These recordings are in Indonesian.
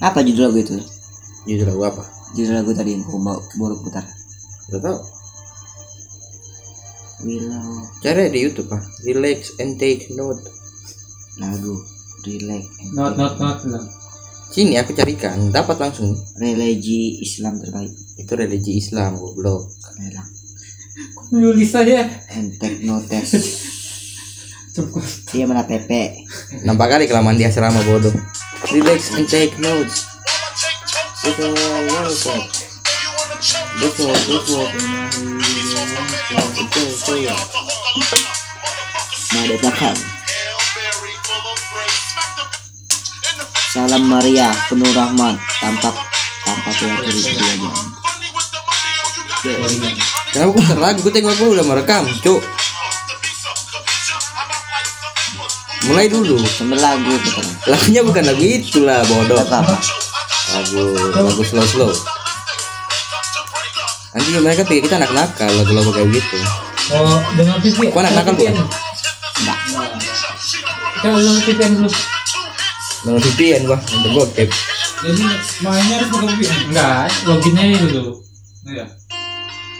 Apa judul lagu itu? Judul lagu apa? Judul lagu tadi yang kau bawa- baru putar. Gak tau. Willow Cari di YouTube ah. Relax and take note. lagu relax and not not not lah Sini aku carikan, dapat langsung. religi Islam terbaik. Itu religi Islam goblok. Relax nulis aja and take notice. cukup Dia mana Pepe. Nampak kali kelamaan di asrama bodoh. Relax and take notes. Itu apa? Betul, betul. Betul, betul. Nah, ada belakang. Salam Maria, penuh rahmat, tampak tampak lagi di keduanya. Kenapa gue putar lagu? Gue tengok gue udah merekam, cuk. Mulai dulu. Sambil lagu putar. Lagunya bukan lagu itu lah, bodoh. Apa? Lagu lagu slow slow. Nanti mereka pikir kita anak nakal lagu-lagu kayak gitu. oh dengan VPN Kau anak nakal bukan? Enggak. coba dengan VPN dulu Dengan VPN gua, untuk gokep. jadi mainnya harus pakai VPN enggak loginnya dulu iya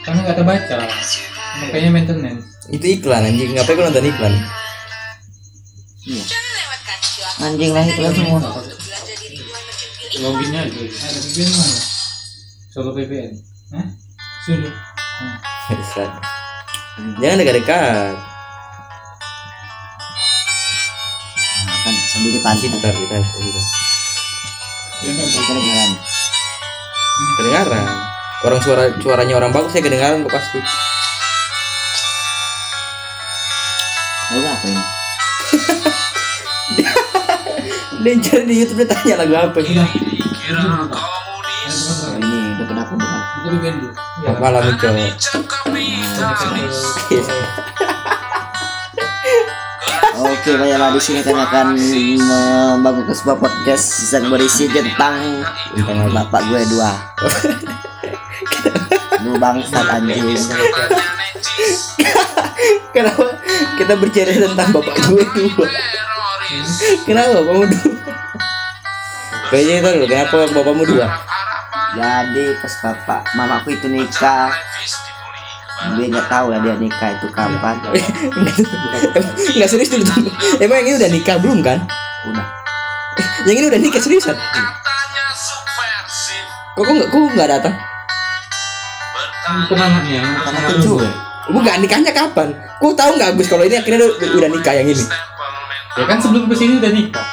karena nggak terbaca makanya maintenance Itu iklan anjing, ngapain gua nonton iklan? Iya. Anjing lah itu semua. loginnya itu ada VPN mana solo VPN Hah? sudah Bangsat. Jangan dekat-dekat. Nah, kan sambil Masih dipantau. ditarik, ditarik, ditarik. Kedengaran. Kedengaran. Orang suara suaranya orang bagus saya kedengaran kok pasti. Lagu apa ini? Dia cari di YouTube dia tanya lagu apa. Oh, ini udah kenapa bukan? Ya. Malam itu. Oke, baiklah di sini kami akan membangun ke sebuah podcast yang berisi tentang Tentang apa? bapak gue dua. Lu bangsat anjing. Kenapa kita bercerita tentang bapak gue dua? Kenapa bapakmu dua? Kayaknya itu dulu, kenapa bapakmu dua? Jadi pas bapak mamaku itu nikah, dia nggak tahu lah dia nikah itu kapan. Enggak serius dulu. Emang yang ini udah nikah belum kan? Udah. Yang ini udah nikah seriusan? Kok kok nggak kok nggak datang? penangannya Karena kecil. Bukan nikahnya kapan? Kok tahu nggak Gus kalau ini akhirnya udah nikah yang ini? Ya kan sebelum ke sini udah nikah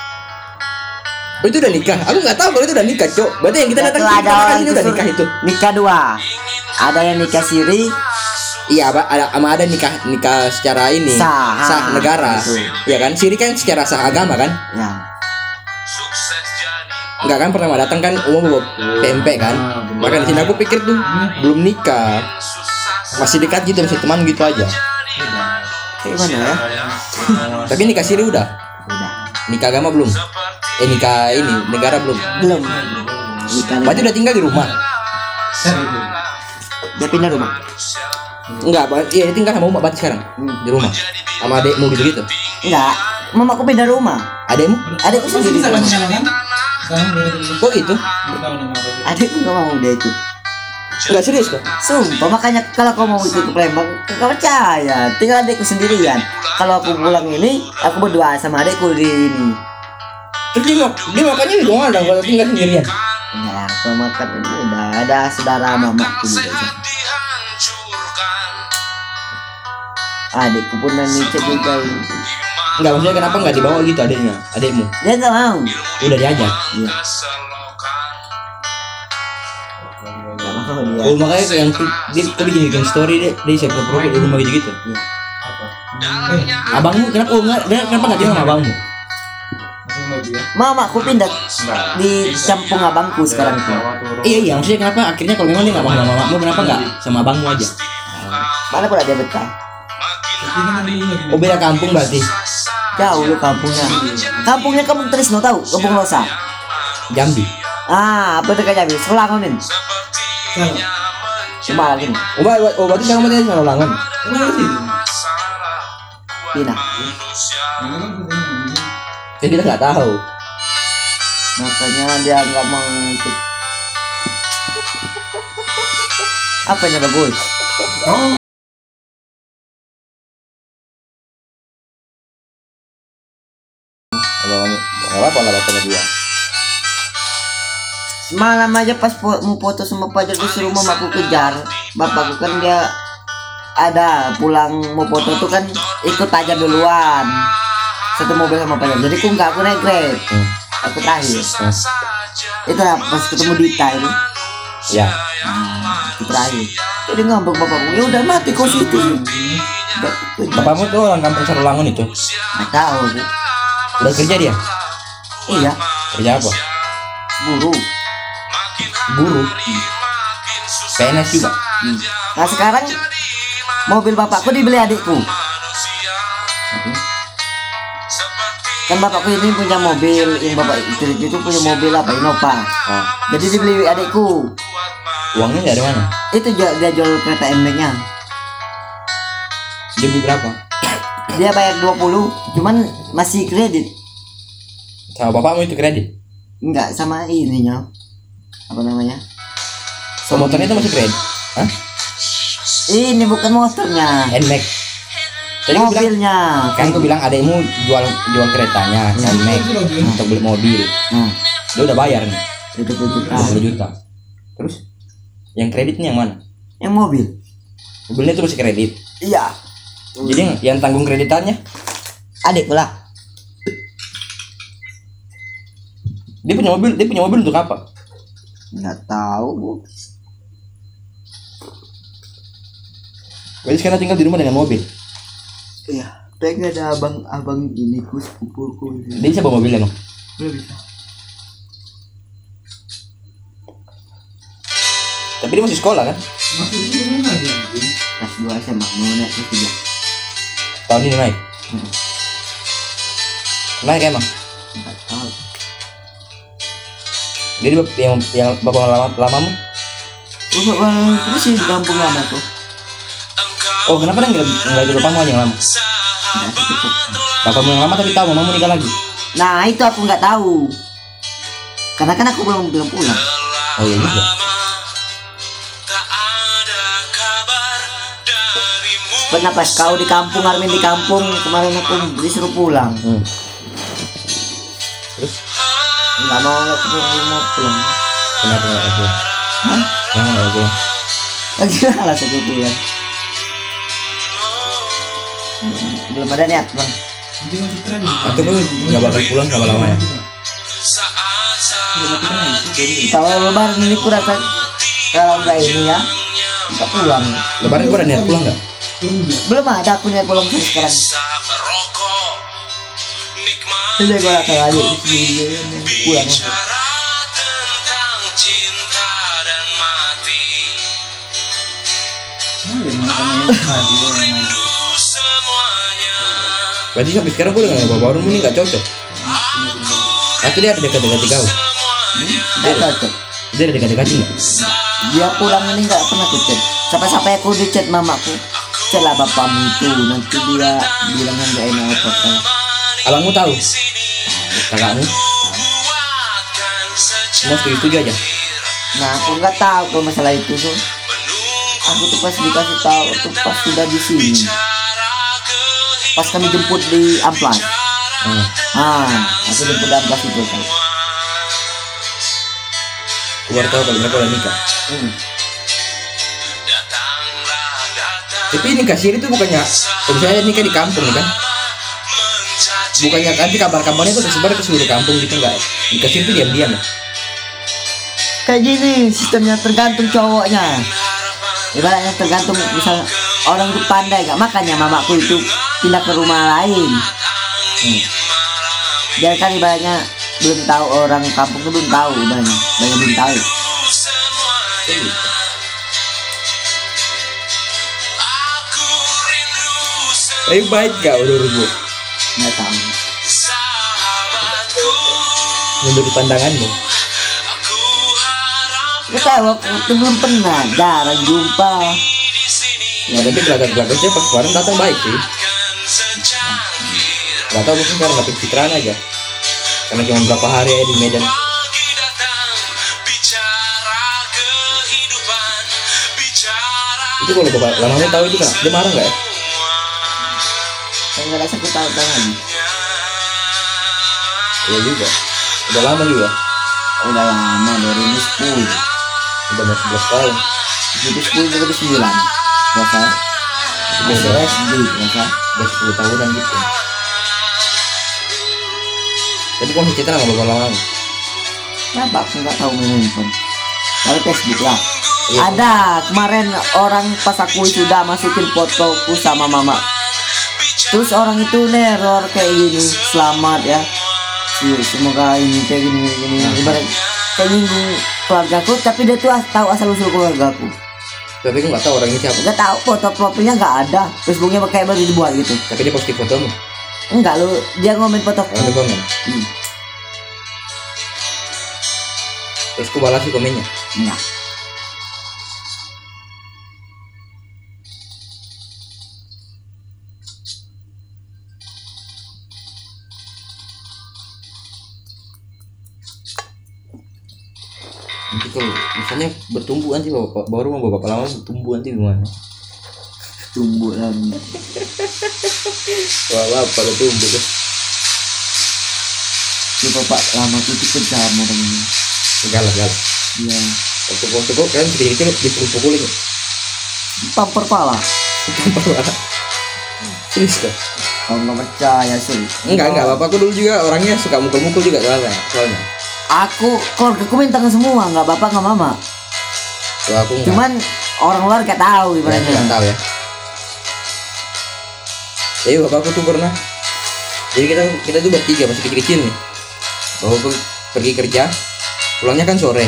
Oh itu udah nikah? Aku nggak tahu kalau itu udah nikah, cok. Berarti yang kita datang Itu kita ada orang itu udah nikah itu. Nikah dua. Ada yang nikah siri, Iya, ada sama ada nikah nikah secara ini Sah. sah negara. Iya kan? Siri kan secara sah agama kan? ya. Enggak kan pertama datang kan umum bawa tempe kan? Maka di sini aku pikir tuh belum nikah. Masih dekat gitu, masih teman gitu aja. Kayak mana ya? Tapi nikah siri udah. Udah. Nikah agama belum. Eh nikah ini negara belum. Belum. Nikah Berarti udah tinggal di rumah. dia pindah rumah. Enggak, iya dia tinggal sama umak berarti sekarang di rumah. Sama adekmu gitu gitu. Enggak. Mamaku pindah rumah. Adekmu? Adikku sendiri. udah udah Kok gitu? tahu nama apa sih Adikku nggak mau dia itu. Enggak serius kok. Sumpah makanya kalau kau mau ikut ke Palembang, kau percaya. Tinggal adikku sendirian. Kalau aku pulang ini, aku berdua sama adikku di ini. Terus dia dia makanya di rumah dong kalau tinggal sendirian. Enggak, aku makan ini udah ada saudara sana. Adikku pun nanti juga. Enggak maksudnya kenapa enggak dibawa gitu adeknya, adekmu? Dia nggak mau. Udah diajak. Iya. Nggak mau dia. Oh makanya kayak yang dia kok bikin bikin story deh, dia siapa profil di rumah gitu gitu. Abangmu kenapa oh, enggak, dia kenapa enggak tinggal sama abangmu? ya Mamaku pindah di kampung abangku sekarang tuh. Iya iya maksudnya kenapa akhirnya kalau memang dia nggak mau sama mamamu kenapa enggak sama abangmu aja? Mana pula dia betah? Oh beda kampung berarti. Jauh lu kampungnya. Kampungnya kampung Trisno tahu? Kampung Losa. Jambi. Ah, apa dekat Jambi? Nih. Oh berarti sekarang sama ulangan. Jadi kita nggak tahu. makanya dia nggak mau apa yang bagus? Oh, Semalam aja pas po- mau foto sama Fajar disuruh mamaku kejar Bapakku kan dia ada pulang mau foto tuh kan ikut Fajar duluan Satu mobil sama Fajar Jadi aku nggak aku naik grab Hmm. Aku terakhir Hmm. Itu lah pas ketemu Dita itu Ya. nah, Itu terakhir Jadi ngambek bapakku Ya udah mati kau situ. Bapakmu tuh orang kampung Sarulangun itu. Nggak tahu aku. Udah kerja dia? Iya Kerja apa? Buru Guru. PNS juga. Hmm. Nah sekarang Mobil bapakku dibeli adikku kan bapakku ini punya mobil yang bapak itu itu punya mobil apa Innova Oh. jadi dibeli adikku Uangnya dari mana? itu dia, dia jual kereta MB nya Dia beli berapa? dia bayar 20 cuman masih kredit Sama bapakmu itu kredit. enggak sama ininya apa namanya So, motornya itu masih kredit. Hah? ini bukan motornya Nmax. Tadi bilang, mobilnya kan gue bilang adekmu jual jual keretanya Nmax untuk beli mobil. nah Dia udah bayar nih, itu juta 20 juta. Terus yang kreditnya yang mana? yang mobil Mobilnya itu masih kredit. iya Jadi yang, yang tanggung kreditannya adik pula dia punya mobil, dia punya mobil untuk apa? Nggak tahu bu Berarti sekarang tinggal di rumah dengan mobil. iya pengen ada abang abang ini ku sepupuku Dia bisa bawa mobil emang. Belum bisa Tapi dia masih sekolah kan? masih di rumah dia. kelas dua SMA mau naik kelas tiga Tahun ini naik. Hmm. Naik emang. nggak tahu Jadi yang yang bapak lama lamamu? Bapak bang itu sih di kampung lama tuh Oh kenapa nggak nggak ikut bapakmu aja yang lama? Nggak cukup. Bapakmu yang lama tapi tahu mamamu nikah lagi. nah itu aku nggak tahu karena kan aku belum belum pulang Oh iya juga. pernah pas kau di kampung Armin di kampung kemarin aku disuruh pulang Hmm. Terus nggak mau aku mau pulang kenapa nggak pulang? Hah? Kenapa nggak pulang? lagi malas aku pulang belum ada niat bang. Atau gue nggak bakal pulang kan itu jadi kalau lebaran ini kurang kan kalau nggak ini ya nggak pulang Lebaran gue ada niat pulang nggak? belum ada aku niat pulang sekarang kan yang tadi yang main. Berarti sampai sekarang gue dengan bapak baru ini nggak cocok. Atau dia ada dekat-dekat kau? nggak cocok Dia ada dekat-dekat nggak? dia pulang ini nggak pernah aku chat sampai-sampai aku di chat mamaku chat lah bapakmu itu nanti dia bilang yang nggak enak apa apa Abangmu tahu? Kakakmu? Semua setuju-setuju aja. nah aku nggak tahu kalau masalah itu tuh aku tuh pas dikasih tahu tuh pas sudah di sini pas kami jemput di amplas Hmm. ah aku jemput di amplas itu kan baru tahu kalau mereka udah nikah. hmm. Tapi ini kasir itu bukannya, misalnya nikah di kampung kan? Bukannya nanti kabar-kabarnya itu tersebar ke seluruh kampung gitu nggak? Di kasir itu diam-diam ya? kayak gini sistemnya tergantung cowoknya ibaratnya tergantung misal orang itu pandai gak makanya mamaku itu pindah ke rumah lain Hmm. biar kan ibaratnya belum tahu orang kampung itu belum tahu ibaratnya banyak belum tahu Tapi baik gak menurut nyata menurut pandanganmu? Kita waktu belum pernah jarang jumpa. ya tapi belakang-belakangnya pas kemarin datang baik sih. Gak tau mungkin karena gak pikiran aja. Karena cuma berapa hari aja di Medan. Itu kalau bapak lama tau itu kan, dia marah gak ya? Saya nggak rasa aku tahu tahu lagi. iya juga udah lama juga Udah lama 2010. udah mau 11 tahun 2010 2009. Rasa. Masih SD rasa. udah 10 tahunan gitu tapi masih cerita sama bapak lamamu Kenapa aku nggak tahu main handphone? Kalau Facebook lah. Iya. Ada kemarin orang pas aku sudah masukin fotoku sama mama. Terus orang itu neror kayak gini, selamat ya. Si- Semoga ini kayak gini gini. Nah. Ibarat kayak nyinggung keluargaku, tapi dia tuh tahu asal usul keluargaku. tapi kau nggak tahu orangnya siapa Gak tahu foto profilnya nggak ada, Facebooknya kayak baru dibuat gitu. tapi dia posting fotomu Enggak lu, dia ngomen fotoku. orang komen Hmm, terus ku balas komennya enggak. Misalnya bertumbuh nanti bapak baru mau bapak lama bertumbuh nanti gimana Tumbuh dan wah apa udah tumbuh tuh si bapak lama itu kejam orang ini. galak galak Iya. waktu waktu kok kalian sedih itu dipukul-pukulin Pamper pala. serius kok Kalau nggak percaya sih. enggak enggak bapakku dulu juga orangnya suka mukul-mukul juga soalnya soalnya Aku keluarga aku minta ke semua, nggak bapak nggak mama. kalau aku enggak Cuman orang luar kayak tahu Ya, nggak ibaratnya. tahu ya. Jadi bapakku tuh pernah. Jadi kita kita tuh bertiga masih kecil-kecil nih. Bapakku pergi kerja. Pulangnya kan sore.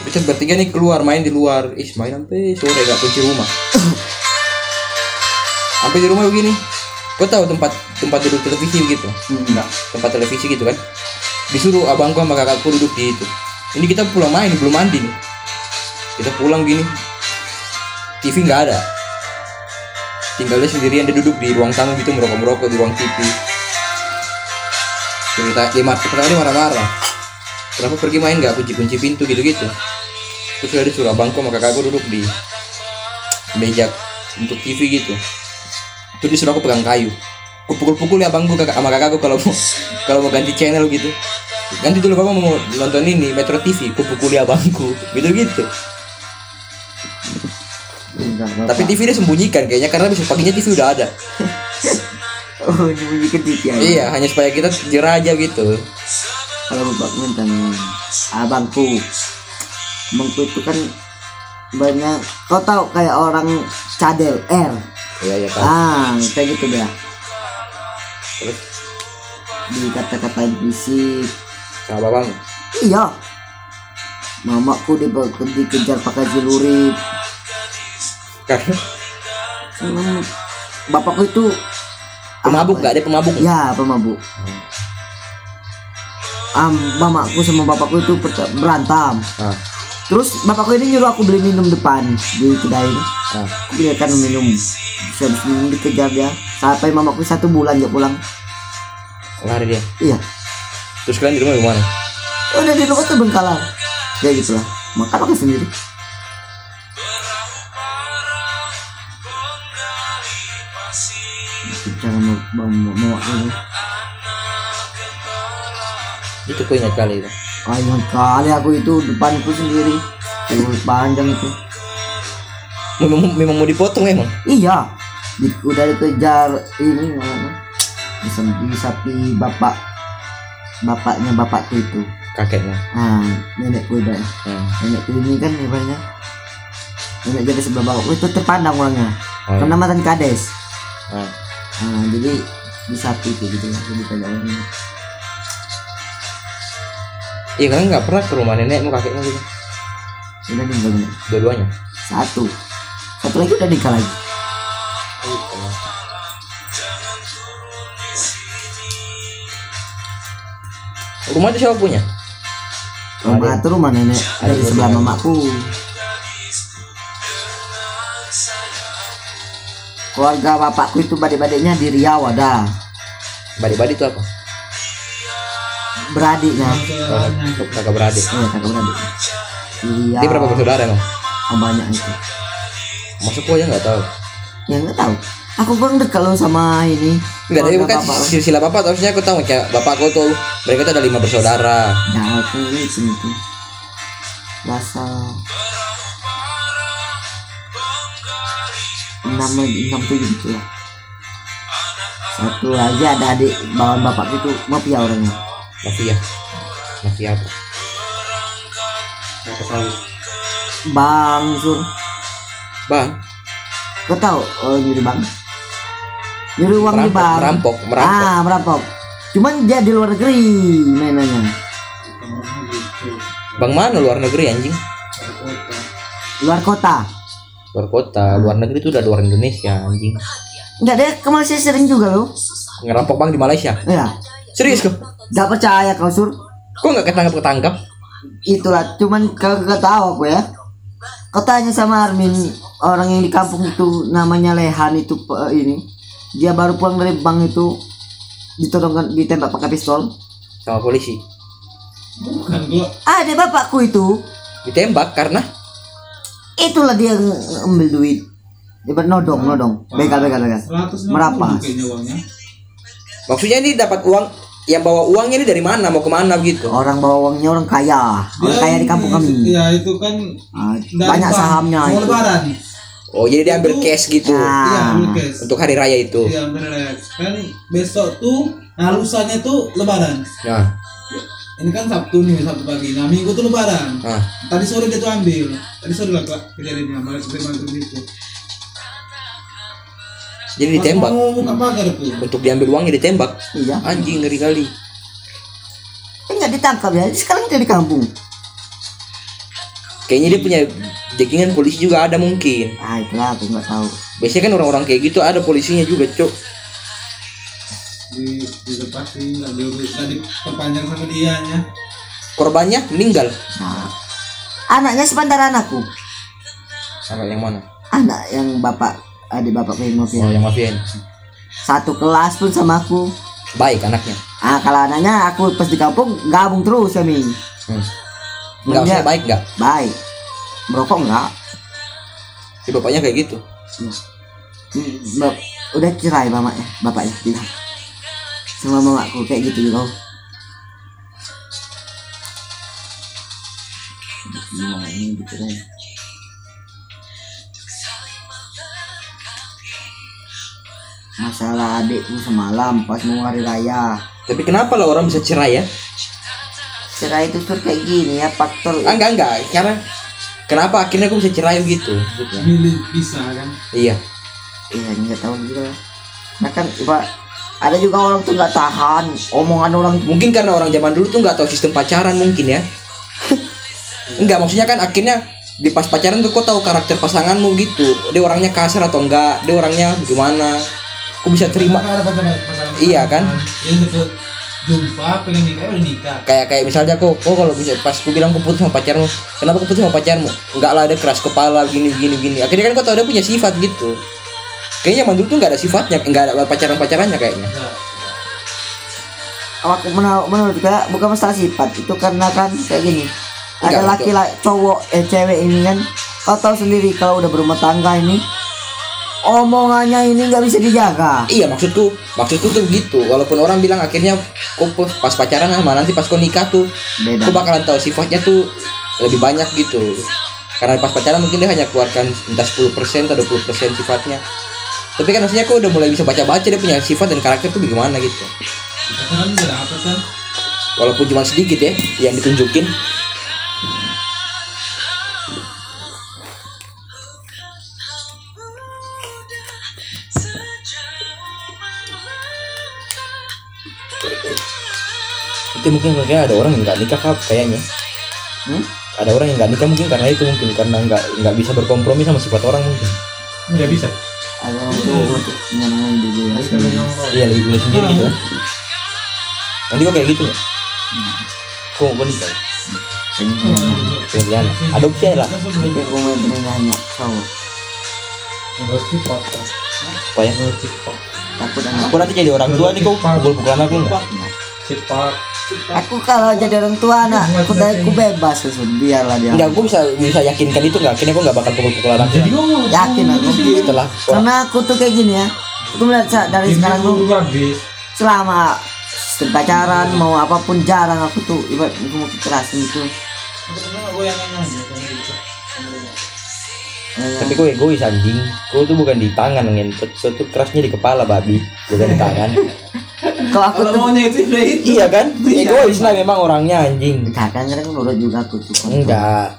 Tapi kita bertiga nih keluar main di luar. Ih main sampai sore gak kunci rumah. Sampai di rumah begini. Kau tahu tempat tempat duduk televisi gitu Enggak. tempat televisi gitu kan disuruh abangku sama kakakku duduk di itu. Ini kita pulang main belum mandi nih. Kita pulang gini. TV nggak ada. Tinggalnya sendirian dia duduk di ruang tamu gitu merokok merokok di ruang TV cerita dia pertama dia marah-marah. Kenapa pergi main nggak? Kunci kunci pintu gitu gitu terus dia disuruh abangku sama kakakku duduk di meja untuk TV gitu. Terus disuruh aku pegang kayu aku pukul-pukul ya abangku kakak sama kakakku kalau mau kalau mau ganti channel gitu ganti dulu bapak mau nonton ini Metro TV aku pukul ya abangku gitu gitu Enggak, tapi TV dia sembunyikan kayaknya karena besok paginya TV udah ada oh nyembunyi ke TV aja. iya hanya supaya kita jerah aja gitu Kalau bapak minta nih, abangku, abangku itu kan banyak. Kau tahu kayak orang cadel R. iya iya kan Ah, kayak gitu dia. Terus Di kata-katain fisik. sama bapakmu Iya. Mamaku di dikejar pakai celurit. karena Hmm, Bapakku itu pemabuk gak ada pemabuk Ya, pemabuk. Am, mamaku sama bapakku itu berantem. ah Terus bapakku ini nyuruh aku beli minum depan di kedai ini. ah Aku belikan minum. Habis minum dikejar dia. Sampai mamaku satu bulan dia pulang. lari dia Iya. terus kalian di rumah gimana Udah di rumah tuh bengkalan. Ya gitu lah. Makan aku sendiri. Jangan mau mau mau, mau ini. itu ku ingat kali itu Banyak kali aku itu depanku sendiri. Yang panjang itu. memang, memang mau dipotong emang Iya, di, udah dikejar ini namanya. Bisa sapi bapak bapaknya bapakku itu. kakeknya Ah, nenekku udah. hmm. Nenekku ini kan ibaratnya nenek jadi sebelah bapakku itu terpandang orangnya. Oh, Karena mantan kades. ah. Ah, jadi di sapi itu gitu. Jadi ini. Iya kalian nggak pernah ke rumah nenekmu kakekmu gitu Udah tinggal dua-duanya satu. Satu lagi udah nikah lagi. rumah itu siapa punya Rumah itu rumah nenek Ada yang sebelah mamaku. Keluarga bapakku itu badik-badiknya di Riau ada. badi-badi itu apa Beradiknya. oh, kakak beradik Iya, kakak beradik. Di Riau. dia berapa bersaudara emang Oh, banyak itu. masuk gua aja nggak tahu. Ya nggak tahu. Aku kurang dekat loh sama ini. Enggak, tapi bukan silsilah bapak harusnya aku tahu. Kayak bapakku tuh mereka tuh ada lima bersaudara. Nah aku itu itu. Rasa enam enam tujuh gitu lah. Satu aja ada adik bawaan bapak itu mafia orangnya mafia mafia apa? Apa tahu? bang sur bang? Kau tahu oh nyuri bang. Nyuri uang di merampok bang. merampok merampok. Ah merampok. Cuman dia di luar negeri mainannya. Bang mana luar negeri anjing? Luar kota. Luar kota luar negeri itu udah luar Indonesia anjing. Enggak dia ke Malaysia sering juga loh. Ngerampok bang di Malaysia? Ya serius kok Gak percaya kau sur. Kok nggak ketangkap ketangkap Itulah cuman kalau gak tahu aku ya. Kau tanya sama Armin Orang yang di kampung itu namanya Lehan itu pe- ini. Dia baru pulang dari bank itu ditodongkan ditembak pakai pistol. Sama polisi. Bukan gua. Ada bapakku itu. Ditembak karena? Itulah dia ng- ngambil duit. Dia nodong nodong. Begal begal begal. 150 Merapas. maksudnya ini dapat uang yang bawa uangnya ini dari mana mau ke mana gitu orang bawa uangnya orang kaya orang Dia kaya di kampung kami Iya, itu kan Ah, dari banyak bank. sahamnya itu lebaran. oh jadi dia ambil Itu- cash gitu Iya, Ah. ambil cash. untuk hari raya itu Iya, bener. Kan besok tuh nah lusanya tuh lebaran. nah Ini kan Sabtu nih, Sabtu pagi. Nah, Minggu tuh lebaran. nah Tadi sore dia tuh ambil. Tadi sore lah kejadiannya balik ke gitu. Jadi ditembak. Tuh. untuk diambil uangnya ditembak iya. Anjing ngeri kali. Kan nggak ditangkap ya? Sekarang dia di kampung. Kayaknya dia punya jackingan polisi juga ada mungkin. Ah itulah aku nggak tahu. Biasanya kan orang-orang kayak gitu ada polisinya juga cok. Di di depan sih nggak diurus, nggak diperpanjang sama dianya. korbannya meninggal. Nah. Anaknya sebentar anakku. Sama yang mana? Anak yang bapak adik bapak pengen mafia oh yang mafia satu kelas pun sama aku. Baik anaknya. Ah kalau anaknya aku pas di kampung gabung terus kami. Hmm. nggak Dia- usah baik nggak? Baik. Merokok enggak si bapaknya kayak gitu? Hmm, bap- udah cerai bapaknya bapaknya bilang. Sama mamaku kayak gitu loh Gimana ini dicerai masalah adikku semalam pas mau hari raya. Tapi kenapa lah orang bisa cerai ya? Cerai itu tuh kayak gini ya faktor ah, enggak enggak. Karena kenapa akhirnya aku bisa cerai gitu Milih bisa kan. iya. Iya nggak tahu juga. Nah kan Pak ada juga orang tuh nggak tahan omongan orang mungkin karena orang zaman dulu tuh nggak tahu sistem pacaran mungkin ya. Enggak maksudnya kan akhirnya di pas pacaran tuh kau tahu karakter pasanganmu gitu. Dia orangnya kasar atau enggak? Dia orangnya gimana aku bisa terima. Maka ada pacaran pacaran. Iya, kan? Jumpa pengen nikah udah nikah. kayak kayak misalnya kok oh kalau bisa pas aku bilang aku putus sama pacarmu kenapa aku putus sama pacarmu? Enggak lah dia keras kepala gini gini gini. Akhirnya kan kau tahu dia punya sifat gitu. Kayaknya zaman dulu tuh nggak ada sifatnya nggak ada pacaran pacarannya kayaknya awak menurut menurut saya bukan masalah sifat itu karena kan kayak gini. Ada Enggak, laki laki cowok eh cewek ini kan kau tahu sendiri kalau udah berumah tangga ini omongannya ini nggak bisa dijaga. Iya maksudku maksudku tuh gitu. Walaupun orang bilang akhirnya kok pas- pacaran sama nanti pas kau nikah tuh beda. kau bakalan tahu sifatnya tuh lebih banyak gitu. Karena pas pacaran mungkin dia hanya keluarkan entah 10% atau 20% sifatnya. Tapi kan maksudnya kau udah mulai bisa baca-baca dia punya sifat dan karakter tuh bagaimana gitu. Walaupun cuma sedikit ya yang ditunjukin itu mungkin kayaknya ada orang yang nggak nikah kak kayaknya. Hmm? ada orang yang nggak nikah mungkin karena itu mungkin karena nggak nggak bisa berkompromi sama sifat orang mungkin. Enggak bisa. ada orang tuh menyenangkan diri ya. iya lebih pilih sendiri gitu. Kan nanti kok kayak gitu ya kok mau nikah? Pengen adopsi lah. Tapi aku mau Ngerti foto. apa ya? Takut aku nanti jadi orang tua nih kok. pukul pukulan aku nggak Sifat Aku kalau jadi orang tua anak, aku dari aku bebas biarlah dia. Enggak, gue bisa bisa yakinkan itu enggak. Akhirnya gue enggak bakal pukul-pukul ngomong. Yakin aku. Setelah Karena aku tuh kayak gini ya. Aku melihat dari sekarang tuh habis. selama pacaran mau apa pun jarang aku tuh ibarat aku mau kekerasan itu. Tapi gue egois anjing. Gue tuh bukan di tangan ngentot. Gue tuh kerasnya di kepala babi, bukan di tangan. Kalau aku tuh maunya itu ya itu iya kan? Egois lah memang orangnya anjing. kadang kadang nurut juga aku tuh. Enggak. Ya?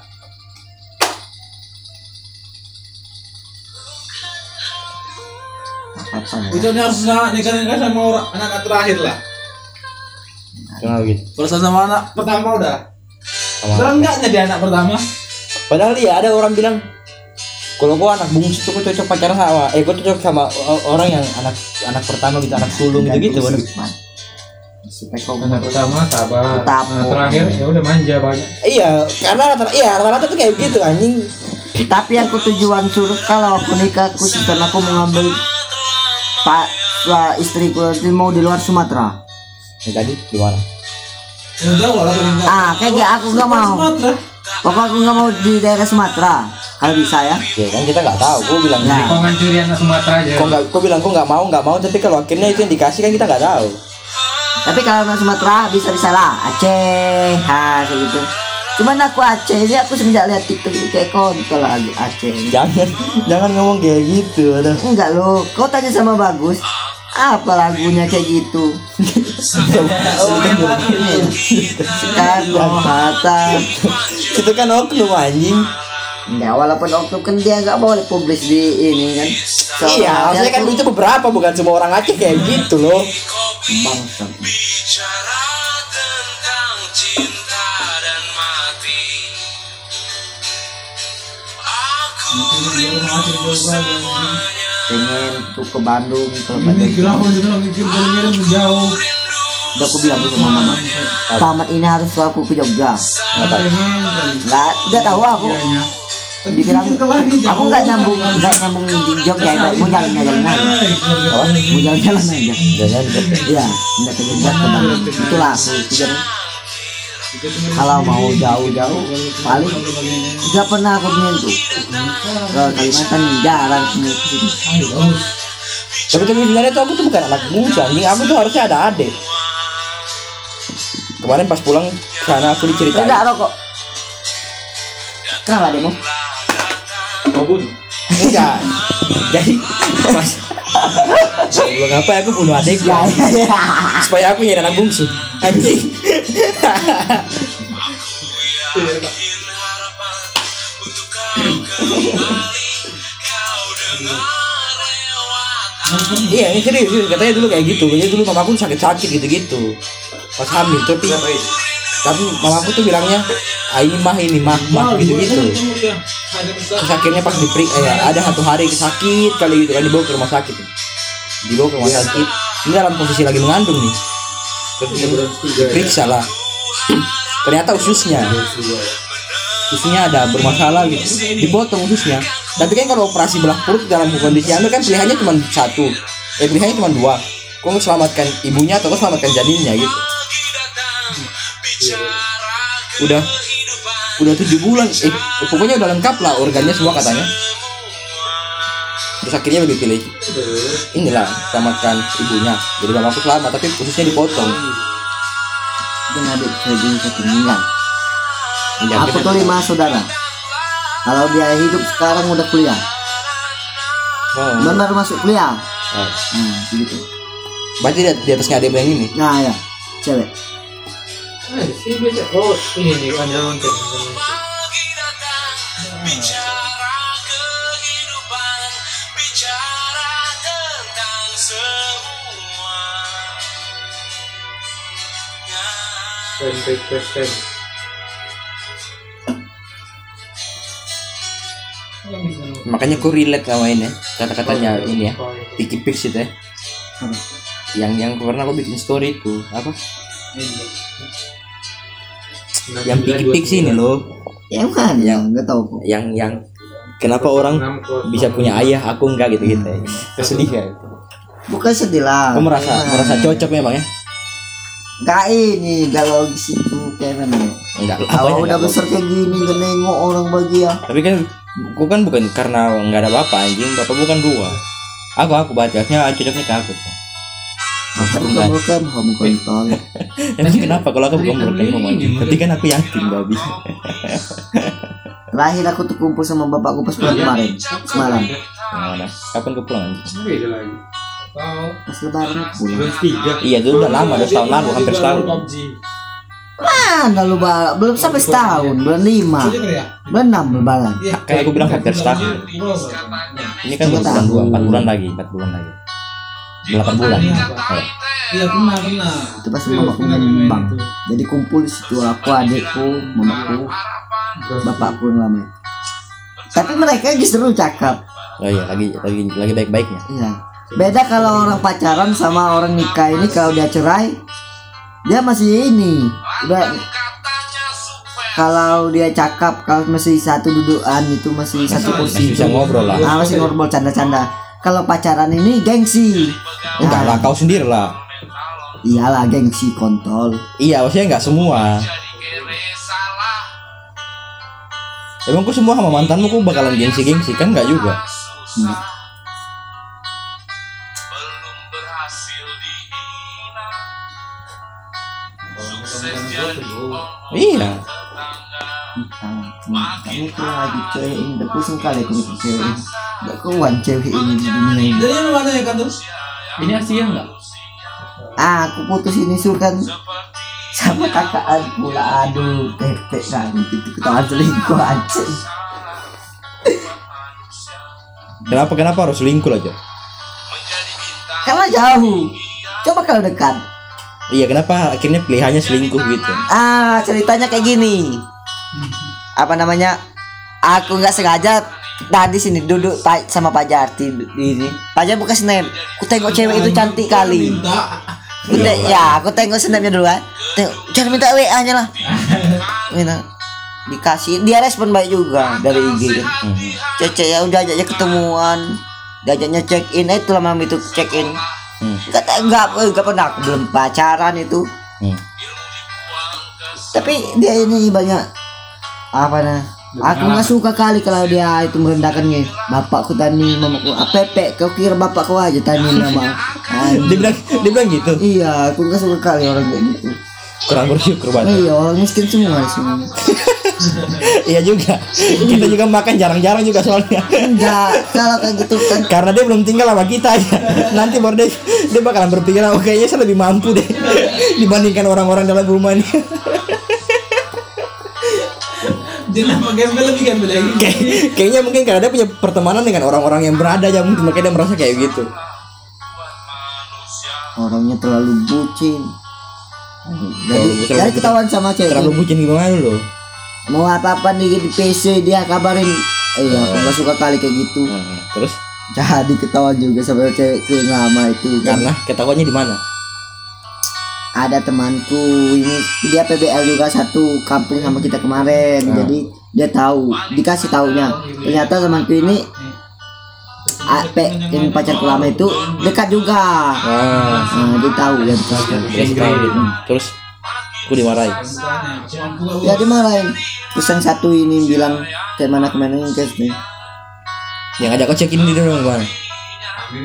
itu harus sama nikah nikah sama orang anak terakhir lah Kenapa gitu? kalau sama anak pertama udah Sama udah enggak jadi anak pertama Padahal iya ada orang bilang kalau gua anak bungsu tuh gua cocok pacaran sama eh gua cocok sama orang yang anak anak pertama gitu anak sulung gitu gitu bener. Anak pertama sabar. Anak terakhir ya udah manja banyak. Iya karena rata iya rata-rata tuh kayak gitu anjing. Tapi aku tujuan suruh kalau aku nikah aku sistem aku mau ngambil pak istriku nanti mau di luar Sumatera. Yang tadi di mana? enggak Ah, kayak aku nggak mau. Pokoknya aku nggak mau di daerah Sumatera. Kalau bisa ya. Ya kan kita nggak tahu. Gua bilang Nah. Kau ngancuri anak Sumatera aja. kok nggak gua bilang kok nggak mau nggak mau tapi kalau akhirnya itu yang dikasih kan kita nggak tahu. Tapi kalau di Sumatera bisa bisa lah Aceh, ha kayak gitu. Cuman aku Aceh ini aku semenjak lihat TikTok itu kayak kontol lagi Aceh. Jangan jangan ngomong kayak gitu. Ada. Enggak lo, kau tanya sama bagus. Apa lagunya kayak gitu? Sekarang Hatta. itu kan oknum anjing. Enggak, walaupun waktu kan dia nggak boleh publis di ini kan. Soalnya iya, maksudnya dia kan itu beberapa bukan semua orang Aceh kayak gitu loh. bangsa. Pengen tuh ke Bandung ke ini Bandung. kenapa juga mikir paling ngirim jauh Udah aku bilang sama mama. Tamat ini harus aku ke Jogja. Nggak, nggak tahu aku. Dibilang aku nggak nyambung, nggak nyambung di Jogja, nggak mau jalan-jalan aja. Mau jalan-jalan aja. Jangan Iya, nggak Jogja ke Bandung. Itulah. Kalau mau jauh-jauh, paling nggak pernah aku menyentuh. Ke Kalimantan jarang. Tapi tapi sebenarnya tuh aku tuh bukan anak bungsu anjing, aku tuh harusnya ada adik. Kemarin pas pulang sana aku diceritain. Enggak rokok. Kenapa demo? Bunuh Enggak. Jadi pas Gua ngapain aku bunuh adik Ya, ya, ya. supaya aku jadi anak bungsu. Anjing. Iya, ini serius, katanya dulu kayak gitu. Katanya dulu mamaku sakit-sakit gitu-gitu. Pas hamil tapi tapi mamaku tuh bilangnya "Ah, ini mah ini mah mah gitu-gitu. Terus akhirnya pas diperik eh, ada satu hari sakit kali gitu kan dibawa ke rumah sakit. Dibawa ke rumah sakit. Ini dalam posisi lagi mengandung nih. Periksa lah. Ternyata ususnya. Ususnya ada bermasalah gitu. Dipotong ususnya. Tapi kan kalau operasi belah perut dalam kondisi hamil kan pilihannya cuma satu. Eh pilihannya cuma dua. Kau selamatkan ibunya atau kau selamatkan janinnya gitu. Udah udah tujuh bulan eh pokoknya udah lengkap lah organnya semua katanya terus akhirnya lebih pilih inilah selamatkan ibunya jadi mamaku selamat tapi khususnya dipotong Dan adik saya jadi satu meninggal. Ya, Aku tuh lima saudara. Kalau dia hidup sekarang udah kuliah. oh, Dan baru masuk kuliah. oh. Nah, gitu. berarti di atasnya ada yang ini Nah, ya. Cewek. Biasa. Oh, ini kan jalan makanya aku relate sama ini kata-katanya ini ya Vicky Pix itu ya Apa? yang yang pernah aku bikin story itu apa yang Vicky Pix ini loh Ya kan? Ya, enggak tahu kok. yang yang kenapa orang bisa punya ayah aku enggak gitu gitu ya. Kesedih ya Bukan sedih lah. aku merasa merasa cocok memang ya Gak ini galau di situ kayak mana? enggak Kalau udah enggak besar kayak gini gak nengok orang bahagia. tapi kan aku kan bukan karena nggak ada bapak anjing bapak bukan dua aku aku bacanya cocoknya ke aku Aku Enggak. kamu kan kamu kontol. Emang kenapa kalau aku bukan bukan ngomong? Anjing tapi kan aku yatim babi Terakhir aku tuh kumpul sama bapakku pas pulang kemarin semalam. Mana kapan kau pulang? Oh. Pas lebaran. Aku pulang. iya itu udah lama udah setahun lalu hampir setahun. Mana lu ba- belum sampai setahun, bulan lima, bulan enam lebaran. kayak aku bilang hampir setahun. Ini kan bulan dua empat bulan lagi empat bulan lagi delapan bulan. Iya pernah pernah. Itu pas mamaku nyumbang. Jadi kumpul di situ aku, adikku, mamaku, bapakku lama. Tapi mereka justru cakep. oh iya lagi lagi lagi baik baiknya Iya. Beda kalau orang pacaran sama orang nikah ini kalau dia cerai dia masih ini udah kalau dia cakap kalau masih satu dudukan itu masih satu kursi masih bisa ngobrol lah Ah, masih ngobrol canda-canda kalau pacaran ini gengsi. Enggak lah kau sendiri lah. Iyalah gengsi kontol. Iya maksudnya enggak semua. Emang kok semua sama mantanmu kok bakalan gengsi-gengsi kan enggak juga? Hmm. Kamu tuh lagi cewek ini udah pusing kali aku mikir cewek ini. Gak kawan cewek ini di dunia ini. Jadi yang mana ya kantor? ini Asia enggak ah aku putus ini sur kan. Sama kakak pula aduh tetek kan. Itu ketahuan selingkuh aja. Kenapa kenapa harus selingkuh aja karena jauh. Coba kalau dekat. Iya kenapa akhirnya pilihannya selingkuh gitu? Ah ceritanya kayak gini apa namanya aku nggak sengaja tadi sini duduk pa- sama Pak Jarti di ini Pak Jarti buka snap aku tengok cewek itu cantik kali Minta. Aku te- ya aku tengok snapnya dulu kan tengok jangan minta WA nya lah minta dikasih dia respon baik juga dari IG kan Hmm. cece ya udah ajaknya ketemuan diajaknya check in eh itu lama itu check in Hmm. nggak tak- nggak nggak pernah aku belum pacaran itu Hmm. tapi dia ini banyak apa nah aku nggak suka kali kalau dia itu merendahkannya bapakku tani mamaku ah, pepe kau kira bapak kau aja tani nama Dia bilang dia bilang gitu? Iya aku nggak suka kali orang kayak gitu. Kurang bersyukur banget iya orang miskin semua sini. Iya juga. Kita juga makan jarang-jarang juga soalnya. Enggak kalau kayak gitu kan. Karena dia belum tinggal sama kita ya nanti baru dia dia bakalan berpikir oh kayaknya saya lebih mampu deh dibandingkan orang-orang dalam rumah ini Apa gembel lagi gembel lagi. Kayak- kayaknya mungkin karena dia punya pertemanan dengan orang-orang yang berada aja mungkin makanya dia merasa kayak gitu. Orangnya terlalu bucin. Jadi, Terlalu- jadi ketahuan sama cewek terlalu bucin gimana lu? Mau apa apa nih di PC dia kabarin. Eh aku nggak suka kali kayak gitu. Nah, terus? Jadi ketahuan juga sama cewekku yang lama itu. Kan karena ketahuannya di mana ada temanku ini dia PBL juga satu kampung sama kita kemarin. Jadi dia tahu dikasih taunya. Ternyata temanku ini AP yang pacarku lama itu dekat juga. Ah. Nah, dia tahu dia tahu terus aku dimarahin. Ya dimarahin. Terus yang satu ini bilang ke mana ke mana yang kes nih. Yang ngajak kau check in di rumah gimana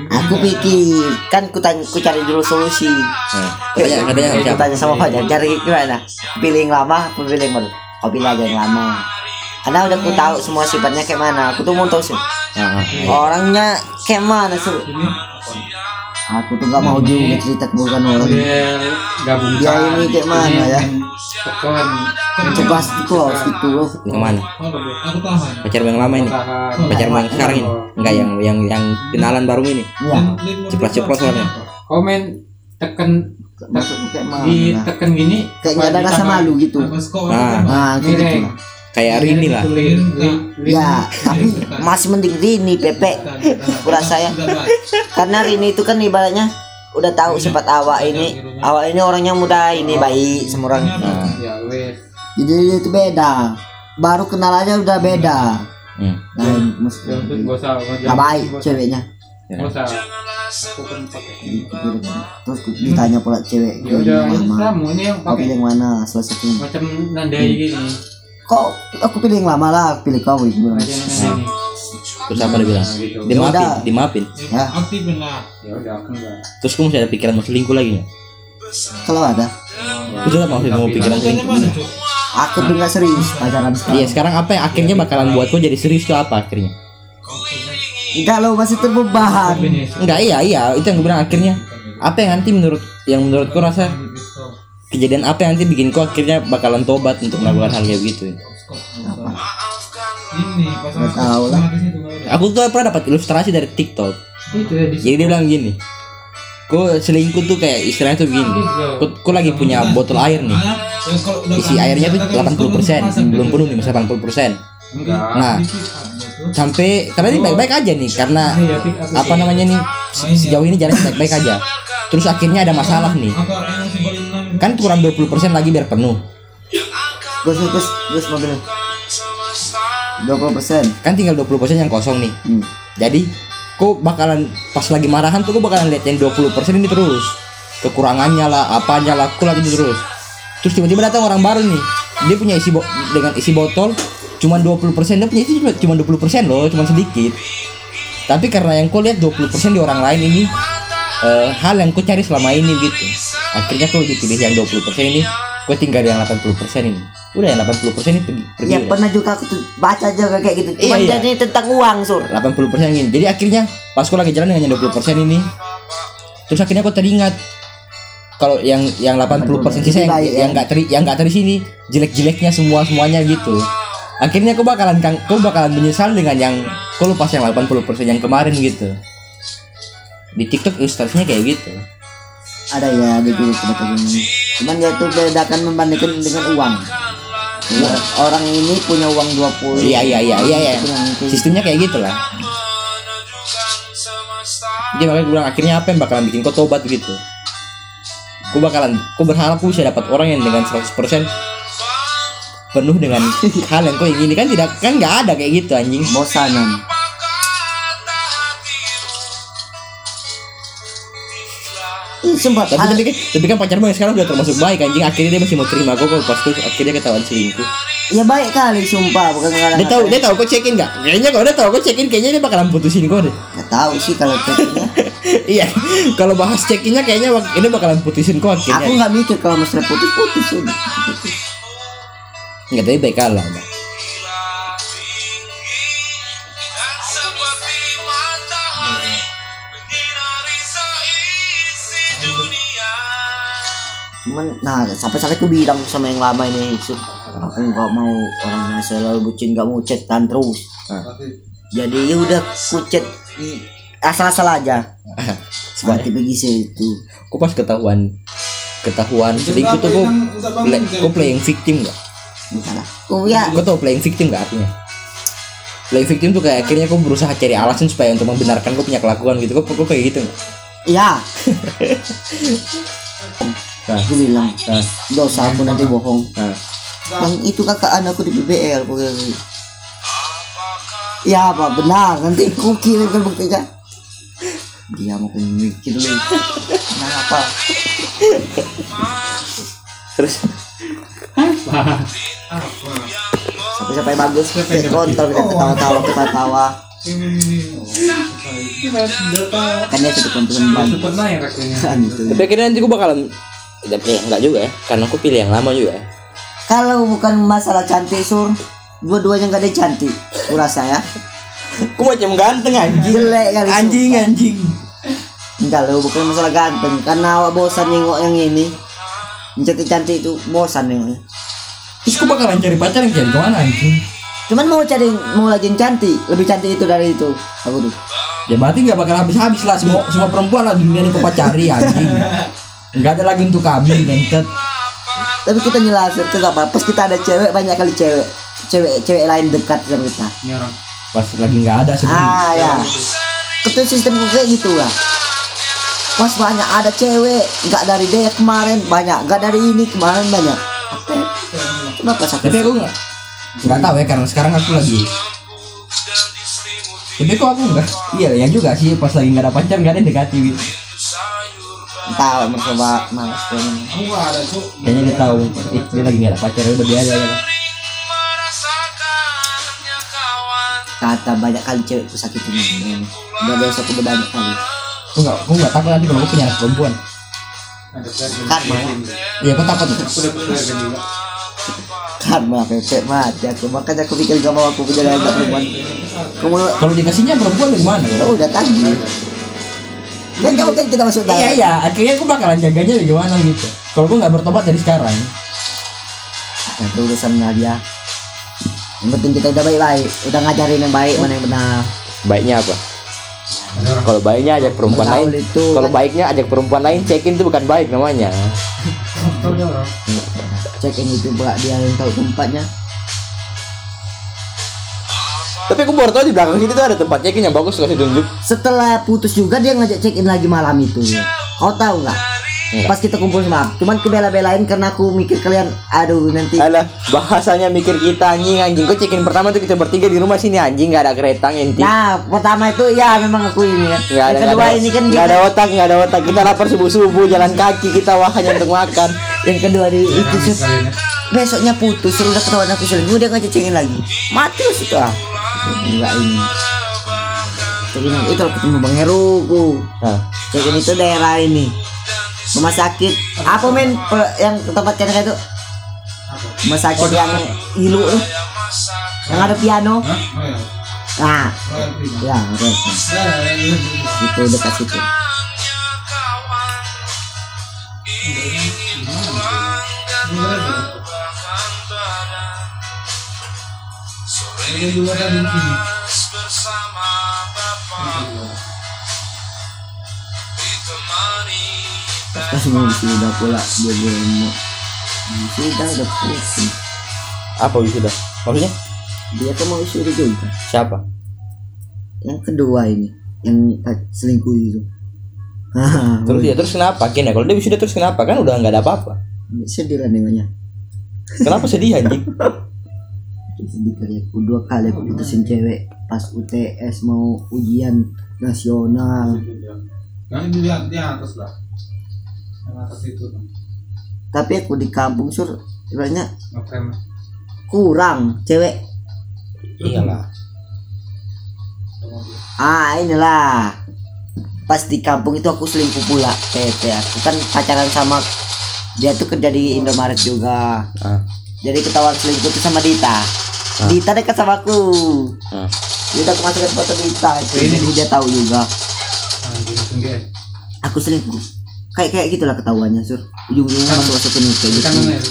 aku pikir kan ku tanya ku cari dulu solusi. Nah, katanya katanya Aku siapa? tanya sama Fajar cari gimana? Pilih yang lama apa pilih yang baru. Kau pilih aja yang lama. Karena udah ku tahu semua sifatnya kayak mana. Aku tuh mau tahu sih. Ah, ah, iya. orangnya kayak mana sih aku tuh gak mau juga cerita keburukan orang gabung. Dia ini kayak mana ya? Kawan itu pasti close gitu loh yang mana? Aku tahan. pacar yang lama ini? Pacar yang sekarang ini? Enggak yang yang yang kenalan baru ini? Ya ceplos-ceplos soalnya. Komen tekan maksudku kayak mana? di tekan gini kayak ada rasa malu gitu? Nah. nah gitu. Kayak Rini lah. ya tapi masih mending Rini Pepe. kurasa ya karena Rini itu kan ibaratnya udah tahu sifat awak ini. awak ini orangnya muda ini baik sama orang nah, ya wes. Jadi itu beda. Baru kenal aja udah beda. Hmm. nah nggak baik ceweknya. Ya. terus ditanya pula cewek ya udah kamu ini yang pakai yang mana? Salah satunya. macam nandai gini kok aku pilih yang lama lah aku pilih kau gitu nandai terus apa dia bilang? Nah, gitu. Dimaafin Yaudah. dimaafin ya. Ya terus kamu masih ada pikiran mau selingkuh lagi nggak? Kalau ada. Aku juga masih mau pikiran selingkuh. aku tuh nggak serius pacaran sekarang. Iya sekarang apa yang akhirnya bakalan buat kau jadi serius tuh apa akhirnya? Enggak lo masih terbebahan ini enggak iya iya. Itu yang gue bilang akhirnya. Apa yang nanti menurut yang menurut kau rasa kejadian apa yang nanti bikin kau akhirnya bakalan tobat untuk melakukan hal kayak gitu? Nggak tahu lah. nggak ada. aku tuh pernah dapat ilustrasi dari TikTok. Ya di jadi dia bilang gini kau selingkuh tuh kayak istilahnya tuh gini kau, kau lagi punya botol air nih. Isi airnya tuh katakan 80 persen pasang belum gitu. penuh nih masih 80 persen. Enggak. Nah sampai karena ini baik-baik aja nih karena iya apa namanya nih se- sejauh ini jalannya baik-baik aja. Terus akhirnya ada masalah nih Kan kurang 20% lagi biar penuh. Gus gus gus mobil. dua puluh persen. Kan tinggal 20% yang kosong nih. Hmm. jadi kok bakalan pas lagi marahan tuh kok bakalan lihat yang 20% ini terus. Kekurangannya lah apanya lah kok lagi terus. Terus tiba-tiba datang orang baru nih. Dia punya isi bo- dengan isi botol cuman 20% dia punya isi cuma 20% loh cuman sedikit. Tapi karena yang kau lihat 20% di orang lain ini eh, hal yang kau cari selama ini gitu akhirnya kau lebih pilih yang 20% ini kau tinggal yang 80% ini udah yang 80% ini pergi, pergi ya udah. pernah juga aku tuh baca juga kayak gitu cuma Iya, iya. jadi tentang uang sur 80% ini. Jadi akhirnya pas kau lagi jalan dengan yang 20% ini terus akhirnya kau teringat kalau yang yang 80% sisa yang ya. yang enggak teri yang enggak teri sini jelek-jeleknya semua semuanya gitu. Akhirnya kau bakalan kau bakalan menyesal dengan yang kau lupa yang 80% yang kemarin gitu. Di TikTok ilustrasinya kayak gitu. Ada ya ada juga pendapat ini cuman dia tuh bedakan membandingkan dengan uang Ya, orang ini punya uang 20 Iya iya iya iya iya. Itu Sistemnya kayak gitu lah. Jadi makanya gue bilang akhirnya apa yang bakalan bikin kau tobat gitu. Gue bakalan, gue berharap gue bisa dapat orang yang dengan 100% penuh dengan hal yang kau ingini kan tidak kan nggak ada kayak gitu anjing. bosanan sempat Tapi tapi kan, tapi kan pacarmu yang sekarang udah termasuk baik anjing. Akhirnya dia masih mau terima gue kalau pas tuh akhirnya ketahuan selingkuh. ya baik kali sumpah bukan kadang Dia tahu dia tahu kau cekin nggak? Kayaknya kalau dia tahu kau cekin kayaknya dia bakalan putusin kau deh. nggak tahu sih kalau ceknya iya, kalau bahas cekinnya kayaknya ini bakalan putusin kau akhirnya. aku nggak mikir kalau masalah putus putus sudah Nggak tapi baik kalah. Cuman nah sampai-sampai tuh bilang sama yang lama ini aku nggak mau orang yang selalu bucin nggak mau chat kan terus. Jadi ya udah ku chat asal-asal aja. Seperti begitu itu. Kok pas ketahuan ketahuan selingkuh tuh kok play, kok playing victim nggak? misalnya. Oh ya Kau tau playing victim nggak artinya? Playing victim tuh kayak akhirnya kau berusaha cari alasan supaya untuk membenarkan kau punya kelakuan gitu. Kau, kau kayak gitu nggak? ya Nah, aku bilang nah, dosa aku nanti bohong. Nah. yang itu kakak anakku di BBL pokoknya. Ya apa? Benar. Nanti ku kirimkan buktinya dia mau aku mikir dulu kenapa Terus? Sampai sampai bagus? Kayak kontol kita ketawa-tawa ketawa-tawa kan bagus naik rakyatnya. kan itu tapi akhirnya nanti gue bakalan eh enggak juga ya karena aku pilih yang lama juga ya. kalau bukan masalah cantik sur dua-duanya nggak ada cantik aku rasa ya Aku macam ganteng anjing. jelek kali Anjing anjing. enggak lo bukan masalah ganteng karena awak bosan nengok yang ini yang cantik-cantik itu bosan nengoknya Terus aku bakalan cari pacar yang cari ke mana anjing? cuman mau cari mau lagi yang cantik lebih cantik itu dari itu aku tuh Ya berarti nggak bakal habis-habis lah semua semua perempuan lah dunia ini kau pacari anjing. Nggak ada lagi untuk kami gentet. tapi kita nyelasin kenapa pas kita ada cewek banyak kali cewek cewek cewek lain dekat sama kita. Pas lagi nggak ada sedih. ah ya. Itu sistem kayak gitu lah pas banyak ada cewek nggak dari dia kemarin banyak. Nggak dari ini kemarin banyak. Apa ya? kenapa sakit? Tapi aku nggak? Nggak tahu ya karena sekarang aku lagi tapi kok aku enggak iya ya juga sih pas lagi nggak ada pacar nggak ada yang dekati gitu Aku nggak ada cuk. kayaknya dia tahu eh, dia lagi nggak ada pacar udah dia aja gitu. kata banyak kali cewekku sakitin ini udah dosa aku banyak kali. Aku nggak aku nggak takut nanti kalau aku punya anak perempuan. Karma. Iya aku takut. Karma pepek mati aku. Makanya aku pikir gak mau aku punya anak perempuan. Kalau dikasihnya perempuan gimana? Ya ya? udah tadi kan kamu kan kita masuk iya iya. Akhirnya aku bakalan jaganya bagaimana gitu. Kalau aku nggak bertobat dari sekarang. Nah, itu urusannya dia. Yang penting kita udah baik-baik. Udah ngajarin yang baik mana yang benar. Baiknya apa? Kalau baiknya ajak perempuan lain. itu. Kalau baiknya ajak perempuan lain check in itu bukan baik namanya. Tahu cek ini itu buat dia yang tahu tempatnya tapi aku baru tahu di belakang situ tuh ada tempat check in yang bagus kasih tunjuk setelah putus juga dia ngajak check in lagi malam itu. Kau tahu nggak? Enggak. pas kita kumpul sama aku cuman kebela-belain karena aku mikir kalian aduh nanti Alah, bahasanya mikir kita anjing anjing. Kok check in pertama tuh kita bertiga di rumah sini anjing? Nggak ada kereta ngenti. Nah pertama itu ya memang aku ini kan. Nggak ada yang kedua ada, ini kan nggak ada otak nggak ada otak. Kita lapar subuh subuh jalan kaki kita wah hanya untuk makan. Yang kedua di itu ya. besoknya putus suruh udah ketahuan aku selingkuh dia ngajak check in lagi. Mati situ ah enggak ini. Check in itu ketemu bang Heruku nah, check in itu daerah ini. Rumah sakit. Apa men? Yang tempat kena itu? Rumah sakit yang ilu tuh. Yang ada piano. Nah ya itu dekat situ Ini juga ada di sini. pas mau sudah pula dia bilang mau sudah udah pusing. Apa wisuda maksudnya? Dia tuh mau sudah juga. Siapa? Yang kedua ini yang eh, selingkuh itu. Terus ya terus kenapa? Kini kalau dia wisuda terus kenapa? Kan udah nggak ada apa-apa. Sedih lah nengoknya. Kenapa sedih anjing sedih kali aku dua kali aku putusin cewek pas UTS mau ujian nasional. Kan di di atas lah. Yang atas itu tapi aku di kampung sur ibaratnya kurang cewek. Iyalah ah inilah. Pas di kampung itu aku selingkuh pula PT aku kan pacaran sama dia tuh kerja di Indomaret juga. Ah, jadi ketahuan selingkuh tuh sama Dita Dita dekat sama aku ah. Dita aku masuk ke foto Dita itu Ini. jadi dia tahu juga tinggi. aku selingkuh kayak kayak gitulah ketahuannya sur ujung-ujungnya masuk masuk ke kayak gitu kanan ya.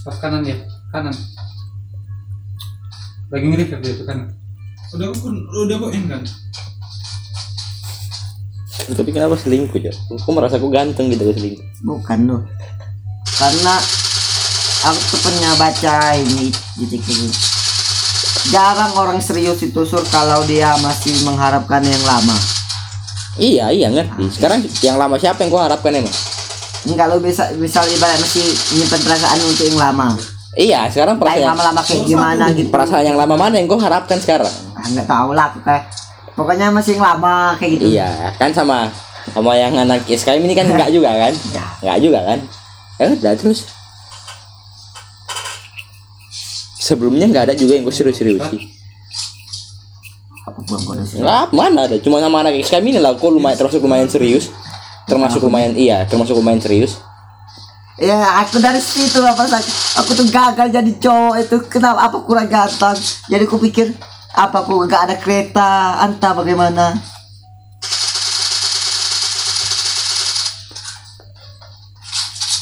Pas kanan ya. Kanan. Lagi nge-refer dia tuh kanan. Udah aku udah aku in kan. tapi kenapa selingkuh ya aku merasa aku ganteng gitu selingkuh bukan loh karena aku tuh pernah baca ini di TikTok jarang orang serius itu sur kalau dia masih mengharapkan yang lama. Iya iya ngerti. Sekarang yang lama siapa yang kau harapkan emang? Enggak lo bisa bisa ibarat masih nyimpen perasaan untuk yang lama. Iya sekarang perasaan lama-lama kayak gimana gitu. perasaan yang lama mana yang kau harapkan sekarang? Ah, nggak tahu lah kayak pokoknya masih yang lama kayak gitu. Iya kan sama sama yang anak SKM ini kan enggak juga kan? Ya. enggak juga kan? Ya udah terus sebelumnya nggak ada juga yang gue serius-serius sih apa buang kode sih nggak mana ada. Cuma sama anak SKM ini lah. Kok lumayan termasuk lumayan serius. Termasuk lumayan iya termasuk lumayan serius. Ya aku dari situ apa aku tuh gagal jadi cowok itu. Kenapa apa kurang ganteng? Jadi aku pikir apa aku nggak ada kereta? Entah bagaimana.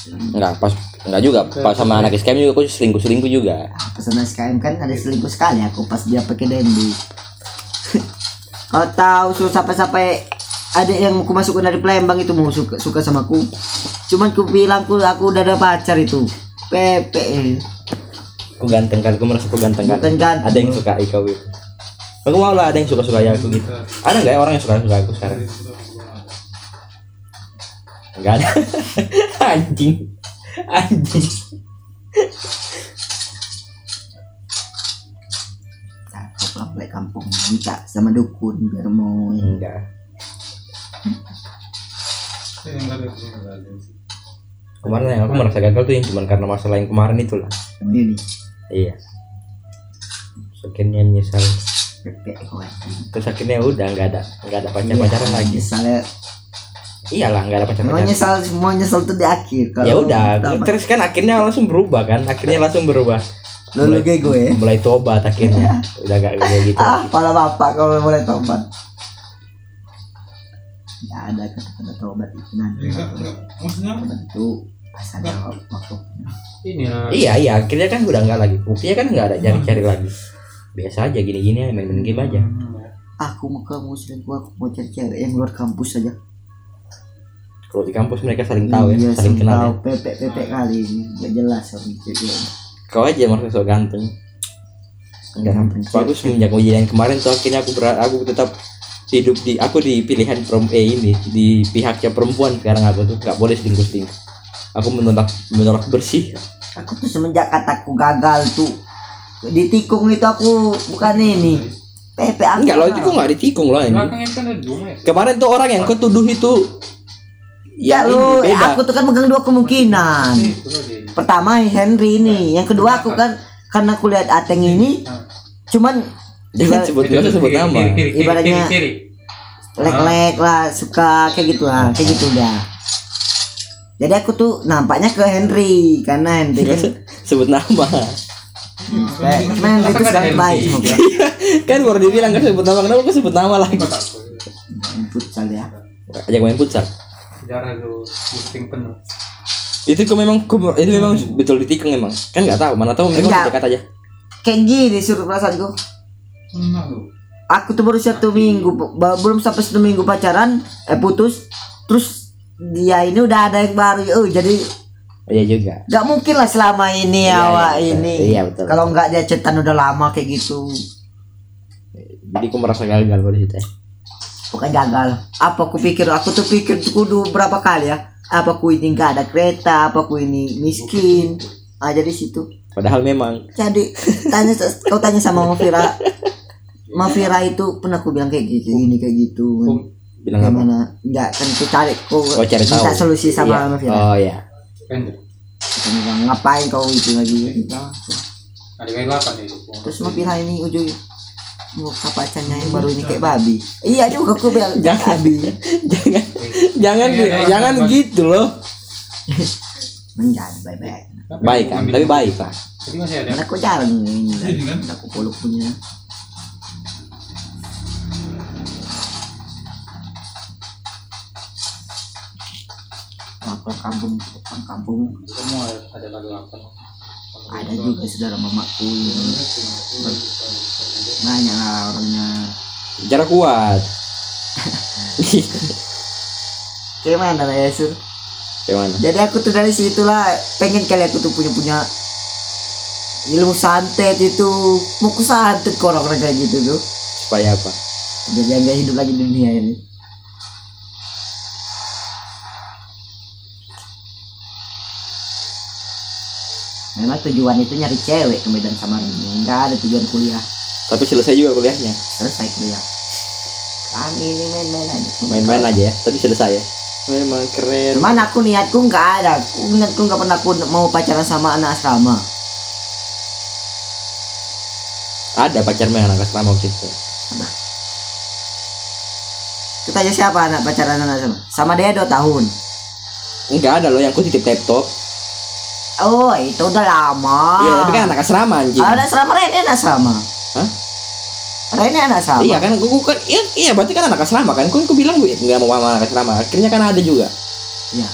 Nggak pas nggak juga pas sama anak SKM juga aku selingkuh selingkuh juga pesan SKM kan ada selingkuh sekali aku pas dia pakai dendi kau tahu su sampai-sampai ada yang aku masukkan dari Palembang itu mau suka suka sama aku. Cuman aku bilang aku aku udah ada pacar itu. Pepe. Aku ganteng kan aku merasa aku ganteng kan Bukan ganteng. ada yang suka kau itu. Aku mau lah ada yang suka suka aku gitu. Ada nggak ya orang yang suka suka aku sekarang? Nggak ada. Anjing anjing. Pulang balik kampung. Minta sama dukun biar mau enggak. Kemarin yang aku merasa gagal tuh yang cuma karena masalah yang kemarin itu lah ini iya. Akhirnya nyesal. Terus akhirnya udah nggak ada nggak ada pacar pacaran lagi. misalnya iyalah nggak ada pacar mau pacaran nyesal mau nyesal tuh di akhir. Ya udah terus kan akhirnya langsung berubah kan? Akhirnya langsung berubah. Lalu kayak gue. mulai tobat akhirnya. Udah gak kayak gitu. Ah pala bapak kalau boleh tobat. Ya ada kata-kata tobat itu nanti. Maksudnya? Tobat itu pas ada waktu ini lah iya iya. Akhirnya kan udah nggak lagi. Buktinya kan nggak ada cari-cari lagi. Biasa aja gini-gini main-main game aja. Aku mau kamu selingkuh aku mau cari cewek yang luar kampus saja kalau di kampus mereka saling tahu Iya, ya saling kenal ya. tahu. pepek pepek kali ini nggak jelas orang cewek kau aja merasa so ganteng. Enggak Ganteng. bagus semenjak ujian kemarin tuh akhirnya aku berat aku tetap hidup di aku di pilihan prom eh ini di pihaknya perempuan sekarang aku tuh nggak boleh selingkuh selingkuh aku menolak menolak bersih. Aku tuh semenjak kataku gagal tuh di tikung itu aku bukan ini. Pepek aku enggak loh itu kok nggak ditikung loh ini. Kan ya kemarin tuh orang yang kau tuduh itu ya ini lu beda. aku tuh kan megang dua kemungkinan. Pertama Henry ini. Yang kedua aku kan karena aku lihat Ateng ini cuman jangan sebut usah sebut nama. Ibaratnya- lek-lek lah suka kayak gitu. Lah kayak gitu udah. Jadi aku tuh nampaknya ke Henry karena Henry kan sebut nama. Henry itu sangat baik gue kan baru dibilang kan sebut nama? Kenapa kau sebut nama lagi? Futsal ya. Ajak main futsal sejarah lu boosting penuh. Itu kok memang kau- itu memang betul ditikung emang. Kan nggak tahu mana tahu mereka dekat aja. Kayak gini suruh perasaanku Enggak lu. aku tuh baru satu minggu belum sampai satu minggu pacaran eh putus. Terus dia ini udah ada yang baru oh jadi iya juga. nggak mungkin lah selama ini Iya, awak iya, betul. ini. Iya, betul. kalau nggak dia cetan udah lama kayak gitu. Jadi aku merasa gagal pada situ ya. Bukan gagal apa aku pikir? Aku tuh pikir tuh kudu berapa kali ya? Apa ku ini nggak ada kereta? Apa ku ini miskin? Ah jadi situ. Padahal memang. Jadi tanya kau tanya sama Mafira Mafira itu pernah aku bilang kayak gitu ini kayak gitu. Bilang apa? Gimana? Nggak kan ku cari ku Oh, cari minta tahu. solusi sama Iya. Mafira oh iya. Aku bilang, ngapain kau itu lagi? Gitu. ada kayak ya itu terus Mafira ini ujung muka pacarnya yang baru ini kayak babi? iya juga aku bilang Jangan. babi. Jangan. Jangan Iya, iya, jangan iya. gitu loh. Menjadi baik-baik. Baik kan? tapi baik lah. Jadi masih ada. Aku jarang ini. Kan? aku peluk punya. Waktu kampung orang kampung. Semua ada ada delapan ada juga saudara mamaku yang banyak lah orangnya. Cara kuat. Kayak mana lah ya sur? Kayak mana? Jadi aku tuh dari situ lah pengen kali aku tuh punya punya ilmu santet itu. Mau ku santet ke orang-orang kayak gitu tuh. Supaya apa? Jadi nggak hidup lagi di dunia ini. Memang tujuan itu nyari cewek ke Medan Samarinda nggak ada tujuan kuliah tapi selesai juga kuliahnya. Selesai kuliah. Kami ini main-main aja. Main-main aja ya tapi selesai ya. Memang keren. Cuman aku niatku nggak ada. Aku niatku nggak pernah aku mau pacaran sama anak asrama. Ada pacar memang anak asrama waktu itu. Kita aja siapa anak pacaran anak asrama? Sama dia dua tahun. Enggak ada loh yang aku titip laptop. Oh itu udah lama. Iya tapi kan anak asrama anjing. Anak asrama Rene anak asrama Hah? Rene anak asrama iya kan aku kan iya, iya berarti kan anak asrama kan aku, aku bilang gue nggak mau sama anak asrama akhirnya kan ada juga Iya.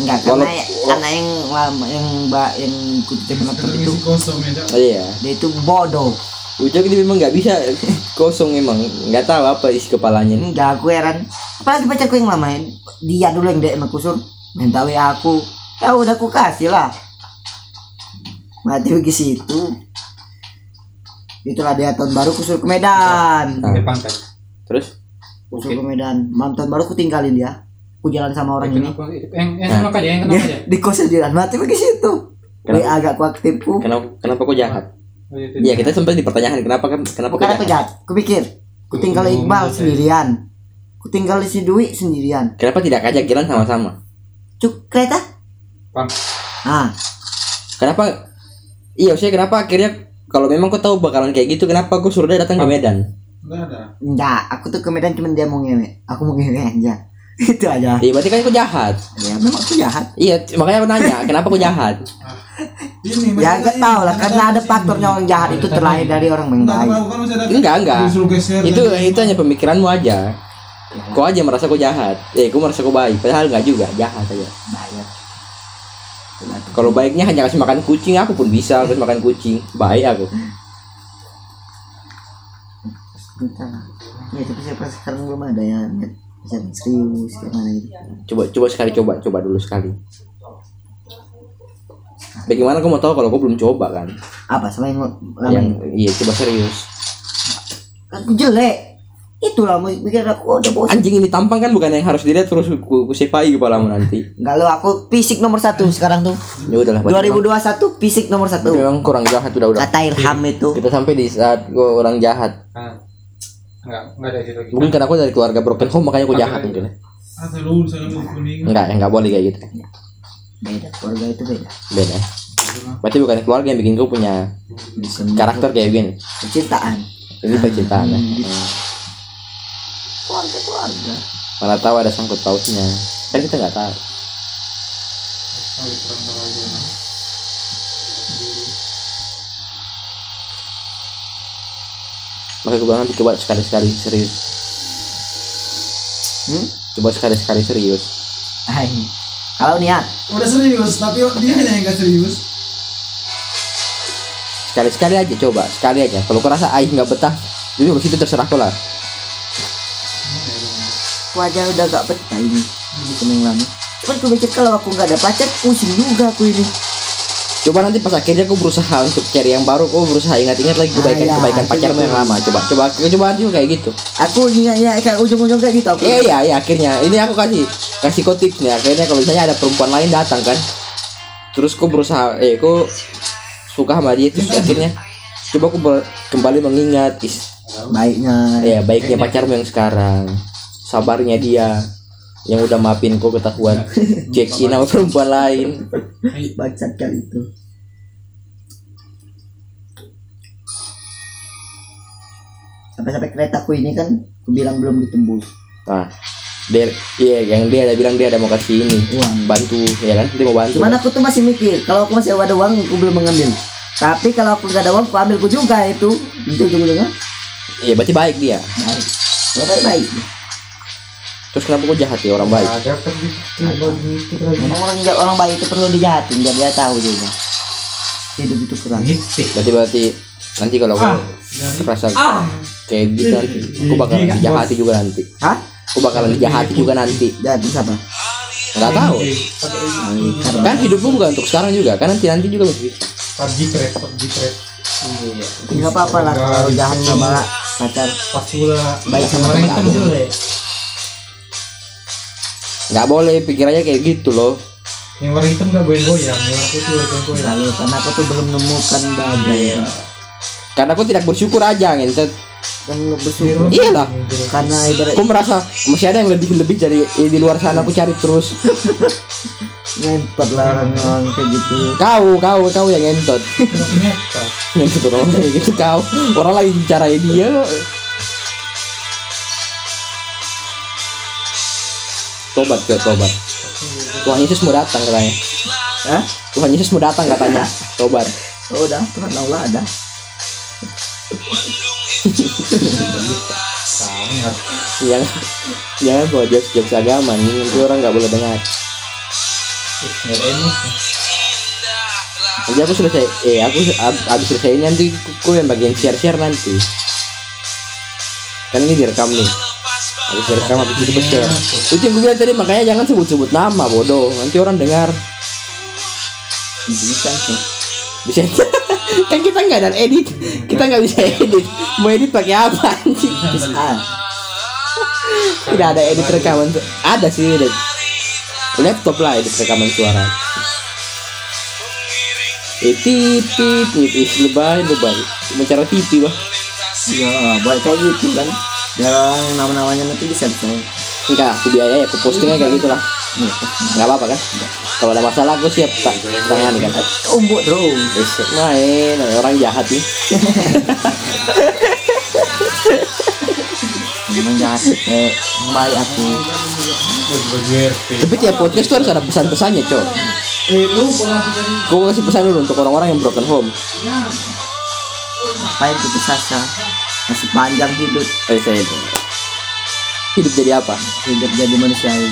Enggak karena Walau- karena yang lama yang mbak yang kutip Terus itu kosong ya, iya dia itu bodoh. Ucok ini memang nggak bisa kosong emang nggak tahu apa isi kepalanya ini Enggak aku heran. Apalagi pacarku yang lama dia dulu yang DM aku sur minta WA aku. Ya udah aku kasih lah. Mati pergi situ. Itulah dia tahun baru kusur ke Medan. Ah. pantai terus Kusur ke Medan. Malam tahun baru aku tinggalin dia. Aku jalan sama orang ini. kenapa yang yang kenapa aja yang kenapa aja Dia, di kosnya jalan mati pergi situ. Kenapa? Agak ku aktifku. kenapa kenapa kok jahat Oh, itu Iya kita sempat dipertanyakan kenapa kan kenapa apa jahat? jahat. Kupikir, ku tinggal Oh, Iqbal gitu ya. sendirian. Ku tinggal si Dwi sendirian. Kenapa tidak kajak jalan sama-sama? Cuk kereta? Pam. Ah, Kenapa? Iya, saya kenapa akhirnya kalau memang kau tahu bakalan kayak gitu, kenapa kau suruh dia datang ke Medan? Enggak ada. enggak. Aku tuh ke Medan cuma dia mau ngewe. Aku mau ngewe aja. Itu aja. Iya, berarti kan kau jahat. Ya memang aku jahat. Iya, makanya aku nanya, kenapa kau jahat? Ini Ya enggak tahu lah karena ada faktornya orang jahat itu terlahir dari orang baik. Enggak, enggak. Itu itu hanya pemikiranmu aja. Kau aja merasa kau jahat. Eh, kau merasa kau baik, padahal enggak juga, jahat aja. Kalau baiknya hanya kasih makan kucing, aku pun bisa kasih makan kucing. Baik aku. Entah. Ya tapi siapa sekarang belum ada ya bisa serius gimana gitu. Coba coba sekali coba, coba dulu sekali. Bagaimana kau mau tahu kalau kau belum coba kan? Apa selain Yang lama iya, coba serius. aku jelek. Itulah mau pikir aku udah bosan. Anjing ini tampang kan bukan yang harus dilihat terus ku, ku sepai kepalamu nanti. Enggak lo aku fisik nomor satu sekarang tuh. Ya udahlah. berarti 2021 fisik nomor satu. Memang kurang jahat udah udah. Kata Ilham itu. Kita sampai di saat gua orang jahat. Ah. Enggak, enggak ada situ lagi. Mungkin karena aku dari keluarga broken home makanya aku jahat mungkin. ya. Saya mau kuning. Enggak, enggak boleh kayak gitu. Beda keluarga itu beda. Beda. Berarti bukan keluarga yang bikin kau punya karakter kayak gini. percintaan. Ini percintaan. ya. Keluarga keluarga. Mana tahu ada sangkut pautnya. Kan kita nggak tahu. Makanya gue bilang nanti coba sekali-sekali serius. Hmm? Coba sekali-sekali serius. Hai. Kalau niat Udah serius, tapi dia yang enggak serius. Sekali-sekali aja coba, sekali aja. Kalau kau rasa aih nggak betah, jadi habis itu terserah kau lah. Wajah udah gak betah ini. Ini seneng lama. Cuman aku mikir kalau aku nggak ada pacar pusing juga aku ini. Coba nanti pas akhirnya kau berusaha untuk cari yang baru, kau berusaha ingat-ingat lagi kebaikan Ah, ya, kebaikan pacarmu yang lama. Coba, coba, coba nanti kayak gitu. Aku ingatnya kayak ujung-ujung kayak gitu aku. Iya iya iya akhirnya ini aku kasih kasih kau tips nih akhirnya kalau misalnya ada perempuan lain datang kan terus kau berusaha eh kau suka sama dia terus akhirnya coba aku kembali mengingat is Baiknya. ya baiknya pacarmu yang sekarang sabarnya dia yang udah maafin kau ketahuan check in sama perempuan lain Bangsat kali itu. Sampai-sampai keretaku ini kan aku bilang belum ditembus. nah dia iya yang dia ada bilang dia ada mau kasih ini Uang. bantu ya kan dia mau bantu Cuman aku tuh masih mikir, kalau aku masih ada uang, aku belum mengambil. Tapi kalau aku gak ada uang, aku ambil aku juga itu. Itu ujung-ujungnya. iya berarti baik dia Baik. Baik baik. Terus kenapa kau jahat ya orang baik Ada kan gitu. Memang orang orang baik itu perlu dijahatin, biar dia tahu juga. Hidup itu keras. Berarti berarti nanti kalau kau rasa kayak gitu nanti aku bakalan dijahati juga nanti Hah? aku bakalan dijahati juga nanti Jahatin siapa? nggak tahu kan hidupmu bukan untuk sekarang juga kan nanti nanti juga masih bisa PUBG trap, PUBG trap. Enggak apa-apa lah kalau jahat sama pacar. Pas pula Baik sama orang teman. Nggak boleh pikirannya kayak gitu loh. Yang warna hitam nggak goyang-goyang, yang warna putih goyang-goyang. Lalu karena aku tuh belum menemukan bagai karena aku tidak bersyukur aja ngentet kan bersyukur. Iyalah karena ibarat aku merasa masih ada yang lebih lebih dari eh, di luar sana aku cari terus. Ngentot lah orang kayak gitu. kau kau kau yang ngentot. Ngentot. Orang kayak gitu kau. Orang lagi bicarain dia tobat ke tobat. Tuhan Yesus mau datang katanya. Hah? Tuhan Yesus mau datang katanya. Tobat. Oh, udah, Tuhan Allah ada. Sangat. yang jangan bawa jokes jokes agama. Ini nanti orang nggak boleh dengar. Jadi aku selesai eh aku ab- abis selesai nanti aku yang bagian share share nanti. Kan ini direkam nih habis direkam habis itu gue share itu yang gue bilang tadi makanya jangan sebut sebut nama bodoh. Nanti orang dengar. Bisa sih. bisa. Kan kita nggak ada edit. Kita nggak bisa edit. Mau edit pakai apa anjing? Bisa. tidak ada edit rekaman ada sih ada. Laptop lah edit rekaman suara. Eh titit titit lebay lebay. Bicara tipi bah ya buat kayak gitu kan yang nama-namanya nanti bisa bisa enggak biaya ya aku postingnya kayak gitulah. Nggak apa-apa kan? Kalau ada masalah aku siap tak tangan kan. Umbuk Wis, main orang jahat nih. Memang jahat eh baik aku. Tapi tiap podcast tuh harus ada pesan-pesannya cok. Gue kasih pesan dulu untuk orang-orang yang broken home. baik itu sasa masih panjang hidup Eh, saya itu. Hidup jadi apa? hidup jadi manusiawi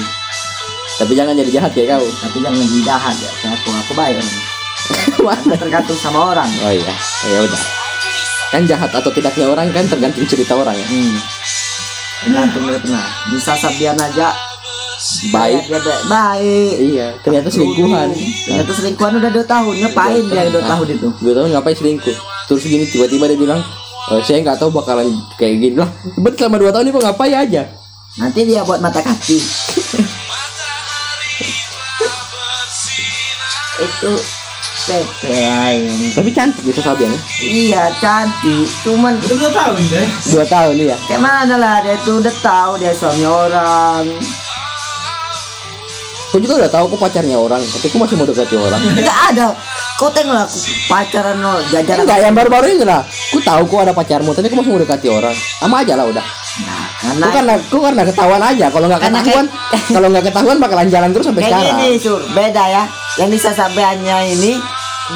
Tapi jangan jadi jahat kayak kau. tapi jangan jadi jahat ya aku aku baik orang tergantung sama orang Oh iya, ya udah. Kan jahat atau tidaknya orang kan tergantung cerita orang ya. hmm. tergantung pernah bisa sabian aja Baik. dia baik, baik. Iya, ternyata selingkuhan. ternyata selingkuhan udah dua tahun ngapain dia dua tahun itu Gue tahu ngapain selingkuh. Terus gini tiba-tiba dia bilang, "Eh, saya nggak tahu bakalan kayak gini lah. Betul selama dua tahun ini kok ngapain aja? nanti dia buat mata kaki itu Pepe Tapi cantik bisa Sabian ya. iya cantik cuman itu dua tahun deh Dua tahun iya. kayak mana lah dia tuh udah tahu dia suami orang Kau juga udah tahu kok pacarnya orang, tapi kau masih mau dekati orang. nggak ada kau tengok lah aku pacaran lo jajaran Enggak, yang baru-baru ini lah. Ku tahu kok ada pacarmu, tapi kau masih mau dekati orang. Sama aja lah udah. nah, karena karena ku karena ketahuan aja. Kalau nggak ketahuan, kalau nggak ketahuan bakalan jalan terus sampai sekarang. gini sur beda ya yang di sasabeannya ini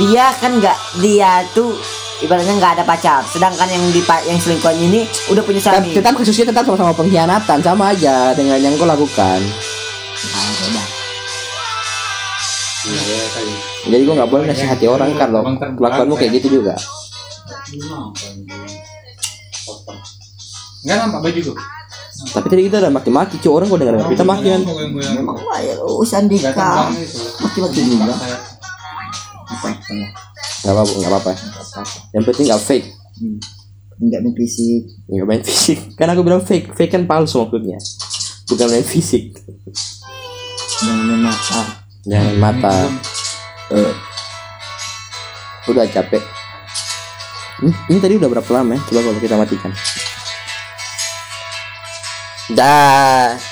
dia kan nggak dia tuh ibaratnya nggak ada pacar sedangkan yang di yang selingkuhan ini udah punya Tetap, suami tetap kasusnya tetap sama-sama pengkhianatan, sama aja dengan yang kau lakukan. Beda. Jadi gua nggak boleh nasihati orang kalau kelakuanmu kayak gitu juga. Enggak nampak baju gua. Tapi tadi kita udah maki-maki, cuy orang kok dengar kita maki kan. oh Sandika maki-maki juga Nggak apa-apa, nggak apa-apa. Yang penting nggak fake, Hmm. nggak main fisik nggak main fisik. Kan aku bilang fake, fake kan palsu maksudnya. Bukan main fisik. jangan main Jangan mata. Eh, udah capek. Hmm, ini tadi udah berapa lama ya? Coba kalau kita matikan. Dah.